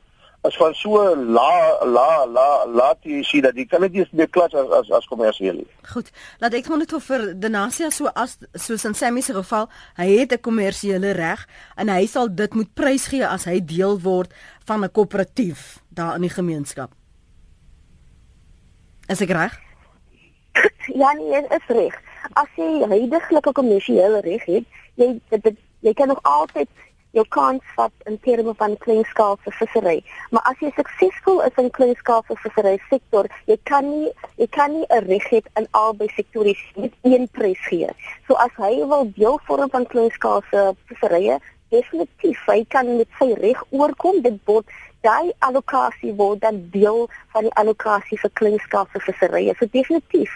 as van so la la la laat jy sien dat die kan net nie meer klas as as as kommersieel. Goed. Laat ek maar net vir Denasia so as soos in Sammy se geval, hy het 'n kommersiële reg en hy sal dit moet prysgee as hy deel word van 'n koöperatief daar in die gemeenskap. Is ek reg? Ja, nee, is reg. As jy heidaglik 'n kommersiële reg het, jy dit jy kan nog altyd jou kans vat in terme van kleinskaalse vissery. Maar as jy suksesvol is in kleinskaalse vissery sektor, jy kan nie jy kan nie 'n reg hê in albei sektore met een prys gee. So as hy wil deel vorm van kleinskaalse visserye, definitief hy kan met sy reg oorkom dit word daai allocasie word dan deel van die allocasie vir kleinskaalse visserye. So definitief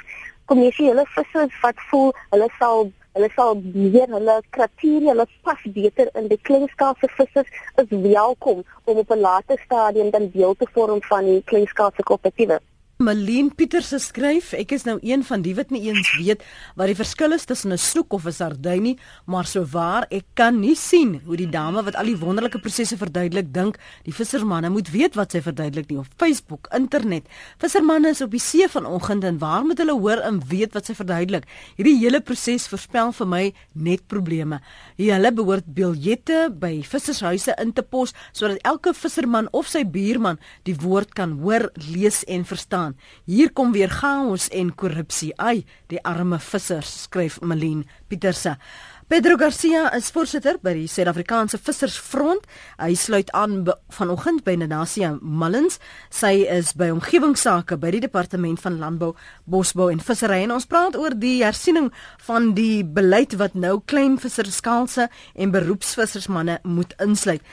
kommersiële vissers wat voel hulle sal hulle sal meer hulle kriteria hulle pas beter in die kleinskaalse vissers is welkom om op 'n later stadium dan deel te vorm van die kleinskaalse koöperatiewe. Malien Pieters skryf, ek is nou een van die wat nie eens weet wat die verskil is tussen 'n snoek of 'n sardyn nie, maar souwaar ek kan nie sien hoe die dame wat al die wonderlike prosesse verduidelik dink die vissermanne moet weet wat sy verduidelik nie op Facebook, internet. Vissermanne is op die see vanoggend en waar moet hulle hoor en weet wat sy verduidelik? Hierdie hele proses voorspel vir my net probleme. Hulle behoort biljette by vissershuise in te pos sodat elke visserman of sy buurman die woord kan hoor, lees en verstaan staan. Hier kom weer chaos en korrupsie. Ai, die arme vissers, skryf Malien Pieterse. Pedro Garcia is voorsitter by die Suid-Afrikaanse Vissersfront. Hy sluit aan vanoggend by Nasia Mullins. Sy is by omgewingsake by die Departement van Landbou, Bosbou en Visserry en ons praat oor die hersiening van die beleid wat nou klein visserskaalse en beroepsvissersmanne moet insluit.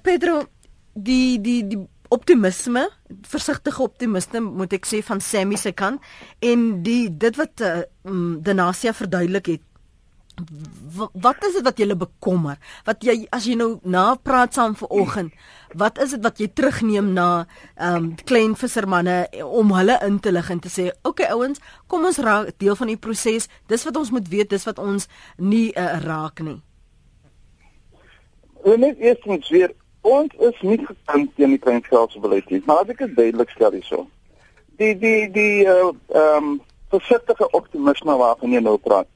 Pedro, die die die optimisme, versigtige optimisme moet ek sê van Sammy se kant en die dit wat uh, Denasia verduidelik het. Wat is dit wat julle bekommer? Wat jy as jy nou na praat saam vanoggend, wat is dit wat jy terugneem na ehm um, klein vissermanne om hulle in te lig en te sê, "Oké okay, ouens, kom ons raak deel van die proses. Dis wat ons moet weet, dis wat ons nie uh, raak nie." Net eerstens weer ons is nie gekant teen die kleinskaalse beleid nie, maar as ek dit duidelik stel hierso. Die die die uh ehm um, versigtige optimisme waarvan jy nou praat.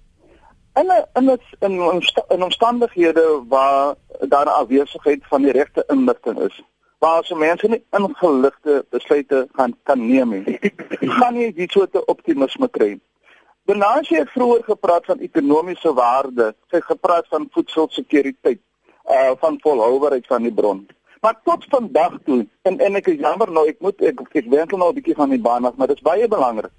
In 'n in 'n in, in omstandighede waar daar 'n afwesigheid van die regte inligting is, waar se mense nie ingeligte besluite gaan kan neem nie. gaan jy die soort optimisme kry. Benasie het vroeër gepraat van ekonomiese waarde, sy gepraat van voedselsekuriteit uh van volhoubaarheid van die bron. Maar tot vandag toe en en ek is jammer nou ek moet ek ek wenkel nou 'n bietjie van die baan af, maar dit is baie belangrik.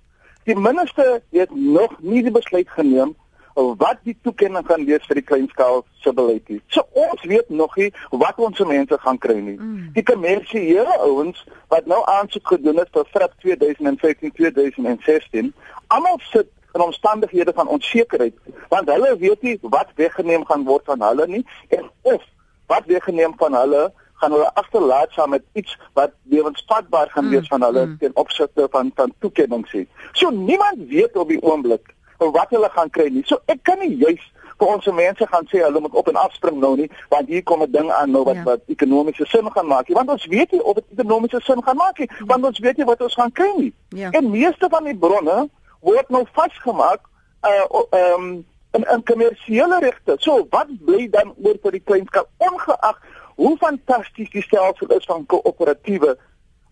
Die minister het nog nie die besluit geneem wat die toekenning gaan wees vir die kleinskaal se beleid nie. So ons weet nog nie wat ons mense gaan kry nie. Mm. Die kommersiële ouens wat nou aansoek gedoen het vir FRAP 2015-2016, almal sit in omstandighede van onsekerheid want hulle weet nie wat weggeneem gaan word van hulle nie en of wat weggeneem van hulle gaan hulle agterlaat saam met iets wat lewensvatbaar gaan wees van hulle mm. ten opsigte van van toekenning sê. So niemand weet op die oomblik wat hulle gaan kry nie. So ek kan nie juis vir ons mense gaan sê hulle moet op en afspring nou nie want hier kom 'n ding aan nou wat ja. wat ekonomiese sin gaan maak. Want ons weet nie of dit ekonomiese sin gaan maak nie, want ons weet nie wat ons gaan kry nie. Ja. En meeste van die bronne word nou vasgemaak uh ehm um, in in kommersiële regte. So wat bly dan oor vir die kleinskap ongeag hoe fantasties die stelsel is van koöperatiewe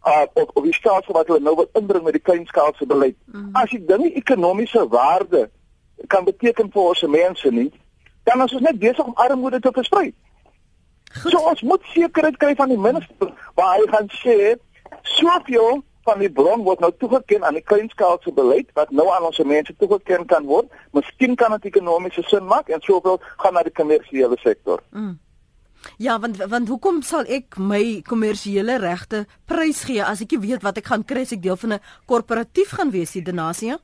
uh of of die stelsel wat hulle nou wil inbring met die kleinskaalse beleid. Mm. As jy ding ekonomiese waarde kan beteken vir ons mense nie, dan is ons net besig om armoede te versprei. Goed. So ons moet sekerheid kry van die minister waar hy gaan sê soveel van die bron word nou toegeken aan die kleinskaalse beleid wat nou aan ons mense toegeken kan word. Miskien kan dit ekonomiese sin maak en soveel gaan na die kommersiële sektor. Mm. Ja, want want hoekom sal ek my kommersiële regte prys gee as ek nie weet wat ek gaan kry as ek deel van 'n korporatief gaan wees, die Denasia?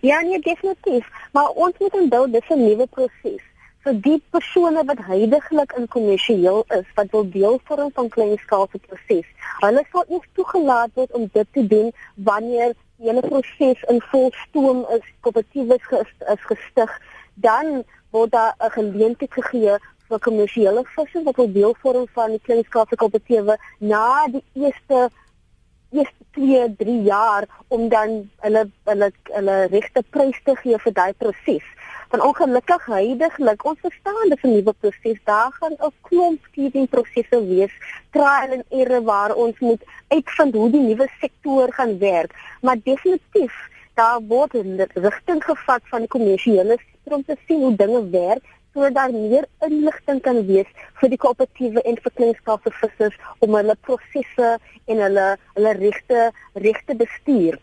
Ja, nee, definitief. Maar ons moet onthou dis 'n nuwe proses. Vir die persone wat heidaglik in kommersieel is, wat wil deel vorm van kleinskaalse proses, hulle sal nie toegelaat word om dit te doen wanneer die hele proses in vol stoom is, kooperatief is, is gestig, dan word daar 'n geleentheid gegee vir kommersiële visse wat wil deel vorm van die kleinskaalse kooperatiewe na die eerste eerste 2, 3 jaar om dan hulle hulle hulle regte prys te gee vir daai proses. Van ongelukkig heidaglik, ons verstaan dis 'n nuwe proses. Daar gaan 'n klomp skieding prosesse wees, trial and error waar ons moet uitvind hoe die nuwe sektor gaan werk. Maar definitief daar word 'n rigting gevat van die kommersiële sektor om te sien hoe dinge werk sodat daar meer inligting kan wees vir die koöperatiewe en vir kleinskaalse vissers om hulle prosesse en hulle hulle regte regte bestuur.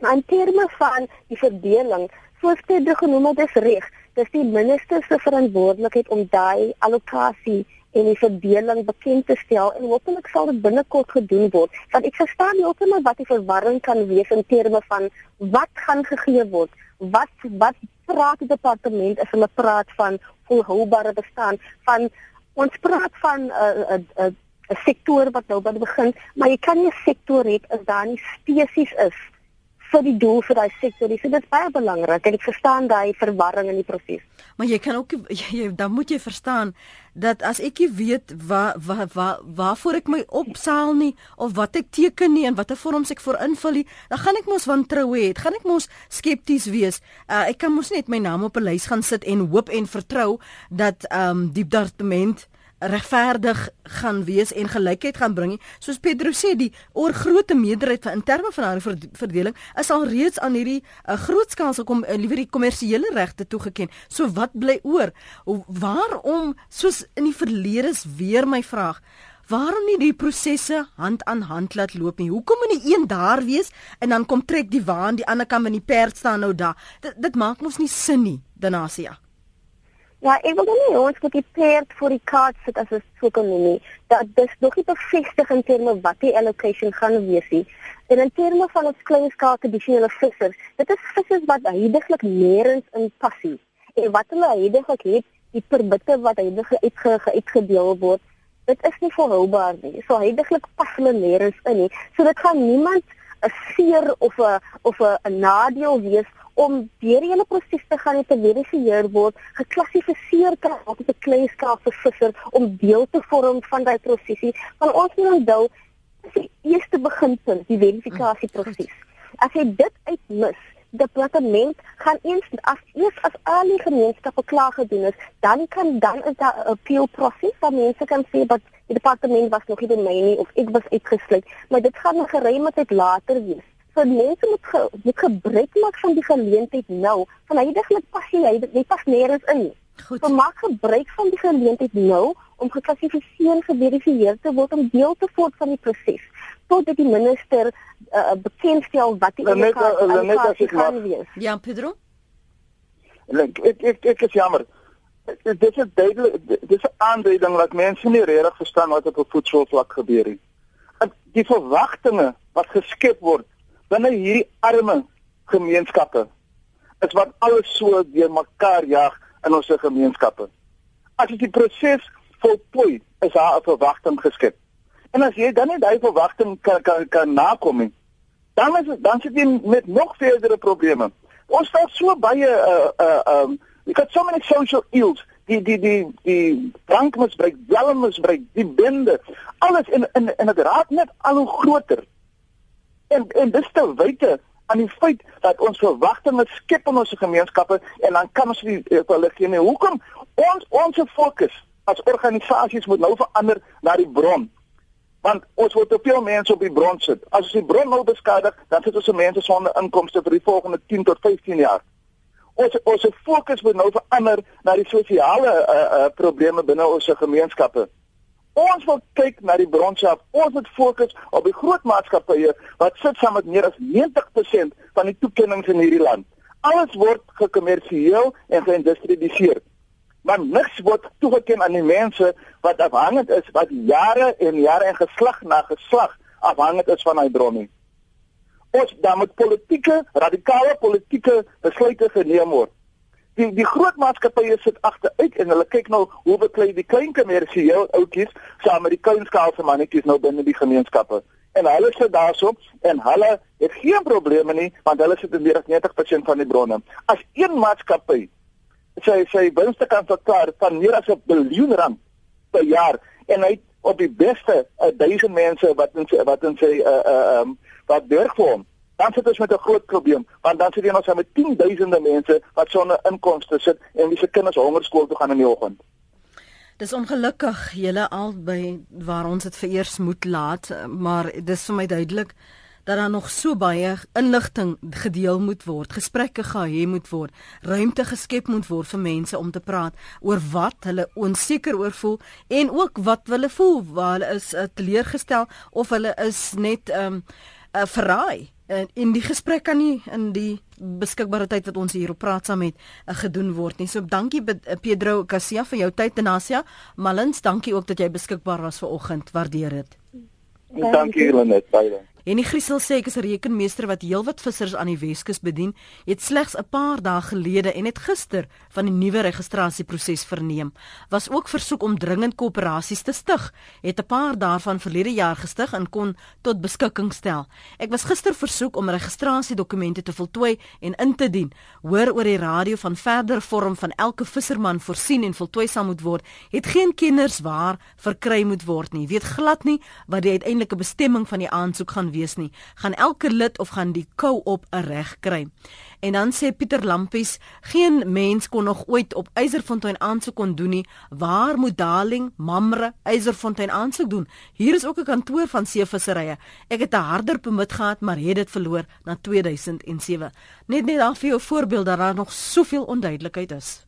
Maar in terme van die verdeling, soos dit genoem het, is reg. Dis die minister se verantwoordelikheid om daai allocasie en die verdeling bekend te stel en hopelik sal dit binnekort gedoen word. Want ek verstaan nie hoekom wat die verwarring kan wees in terme van wat gaan gegee word. Wat wat praat die departement as hulle praat van volhoubare bestaan van ons praat van 'n uh, 'n uh, uh, 'n sektor wat nou begin, maar jy kan nie 'n sektor hê as daar nie spesies is vir die doel vir daai sektor. Dit is baie belangrik en ek verstaan daai verwarring in die proses. Maar jy kan ook jy dan moet jy verstaan dat as ek nie weet waar waar waar waarvoor ek my opsaal nie of wat ek teken nie en watter vorms ek voor invul nie, dan gaan ek mos wantrou hê. Gaan ek mos skepties wees. Uh, ek kan mos net my naam op 'n lys gaan sit en hoop en vertrou dat ehm um, die departement regverdig gaan wees en gelykheid gaan bring. Soos Pedro sê, die oorgrootste meerderheid van in terme van haar verdeling is al reeds aan hierdie uh, grootskaalse kom uh, liewer die kommersiële regte toegeken. So wat bly oor? Waarom soos in die verlede is weer my vraag. Waarom nie die prosesse hand aan hand laat loop nie? Hoekom moet die een daar wees en dan kom trek die waan die ander kant van die perd staan nou daar? Dit, dit maak mos nie sin nie, Danasia. Ja, ek wil dan nie ons moet die perd vir die kaart sit as 'n soekonomie. Dat dis nog nie bevestig in terme wat die allocation gaan wees nie. En in terme van ons klein skaal tradisionele vissers, dit is vissers wat heidaglik nêrens in passie. En wat hulle heidaglik het, die permitte wat heidaglik uitge uitgedeel word, dit is nie volhoubaar nie. So heidaglik pas hulle nêrens in nie. So dit gaan niemand 'n seer of 'n of 'n nadeel wees om deur hele proses te gaan en te verifieer word, geklassifiseer kan word as 'n kleinskaal visser om deel te vorm van daai prosesie. Van ons moet onthou, dis die eerste beginpunt, die verifikasieproses. As jy dit uitmis, die departement gaan eens as eers as al die gemeenskappe klaar gedoen is, dan kan dan is daar 'n appeal proses waar mense kan sê dat die departement was nog nie by my nie of ek was uitgesluit, maar dit gaan 'n geruime tyd later wees so mense moet ge, moet gebruik maak van die geleentheid nou. Van heidaglik pas jy jy pas nêrens in. Goed. So maak gebruik van die geleentheid nou om geklassifiseer en geverifieer te word om deel te word van die proses totdat die minister uh, bekendstel wat die allocasie gaan wees. Ja, Pedro. Ek ek ek, ek is jammer. Dit is duidelik dis 'n aanduiding dat mense nie regtig verstaan wat op 'n voedselvlak gebeur nie. Die verwagtinge wat geskep word binne hierdie arme gemeenskappe is wat alles so deur mekaar jag in ons gemeenskappe. As jy die proses voltooi, is daar 'n verwagting geskep. En as jy dan nie daai verwagting kan kan kan nakom nie, dan is het, dan sit jy met nog verdere probleme. Ons het so baie uh uh um we got so many social ills die die die die drankmisbruik, dwelmmisbruik, die bende, alles in in in dit raak net al hoe groter. En en dis te wyte aan die feit dat ons verwagtinge skep in ons gemeenskappe en dan kan ons nie hulle gee nie. Hoekom ons ons fokus as organisasies moet nou verander na die bron? Want ons word te veel mense op die bron sit. As ons die bron nou beskadig, dan sit ons se mense sonder inkomste vir die volgende 10 tot 15 jaar. Ons ons fokus moet nou verander na die sosiale uh, uh, probleme binne ons gemeenskappe. Ons wil kyk na die bronself. Ons moet fokus op die groot maatskappye wat sit saam met meer as 90% van die toekennings in hierdie land. Alles word gekommersieel en geïndustrialiseer. maar niks word toegeken aan die mense wat afhangend is wat jare en jare en geslag na geslag afhangend is van daai bron nie. Ons dan met politieke radikale politieke besluite geneem word. Die die groot maatskappye sit agteruit en hulle kyk nou hoe beklei die klein kommersiële outjies saam met die kleinskaalse mannetjies nou binne die gemeenskappe en hulle sit daarso en hulle het geen probleme nie want hulle sit in 90% van die bronne. As een maatskappy sy sy winste kan verklaar van meer as 'n biljoen rand per jaar en hy op die beste 1000 mense wat in sy wat in sy uh uh um wat vir hom dan sit ons met 'n groot probleem want dan sit jy nog saam met 10000 mense wat sonder inkomste sit en wie se kinders hongerskool toe gaan in die oggend. Dis ongelukkig julle albei waar ons dit vereers moet laat, maar dis vir my duidelik dat daar nog so baie inligting gedeel moet word, gesprekke gehê moet word, ruimte geskep moet word vir mense om te praat oor wat hulle onseker oor voel en ook wat hulle voel waar hulle is uh, teleurgestel of hulle is net ehm um, uh, verraai en in die gesprek kan nie in die beskikbare tyd wat ons hier op praat saam met uh, gedoen word nie. So dankie uh, Pedro Cassia vir jou tyd Tenasia. Malins, dankie ook dat jy beskikbaar was vir oggend. Waardeer dit. Dankie Lenet, baie. En die Griesel sê ek is 'n rekenmeester wat heelwat vissers aan die Weskus bedien. Het slegs 'n paar dae gelede en het gister van die nuwe registrasieproses verneem. Was ook versoek om dringend koöperasies te stig. Het 'n paar daarvan verlede jaar gestig en kon tot beskikking stel. Ek was gister versoek om registrasiedokumente te voltooi en in te dien. Hoor oor die radio van verdere vorm van elke visserman voorsien en voltooi sal moet word. Het geen kenners waar verkry moet word nie. Weet glad nie wat die uiteindelike bestemming van die aansoek gaan wees wees nie. Gaan elke lid of gaan die kou op 'n reg kry. En dan sê Pieter Lampies, geen mens kon nog ooit op Eiserfontein aansoek kon doen nie. Waar moet Darling, Mamre, Eiserfontein aansoek doen? Hier is ook 'n kantoor van seevisserye. Ek het 'n harder permit gehad, maar het dit verloor na 2007. Net net daar vir jou voorbeeld dat daar nog soveel onduidelikheid is.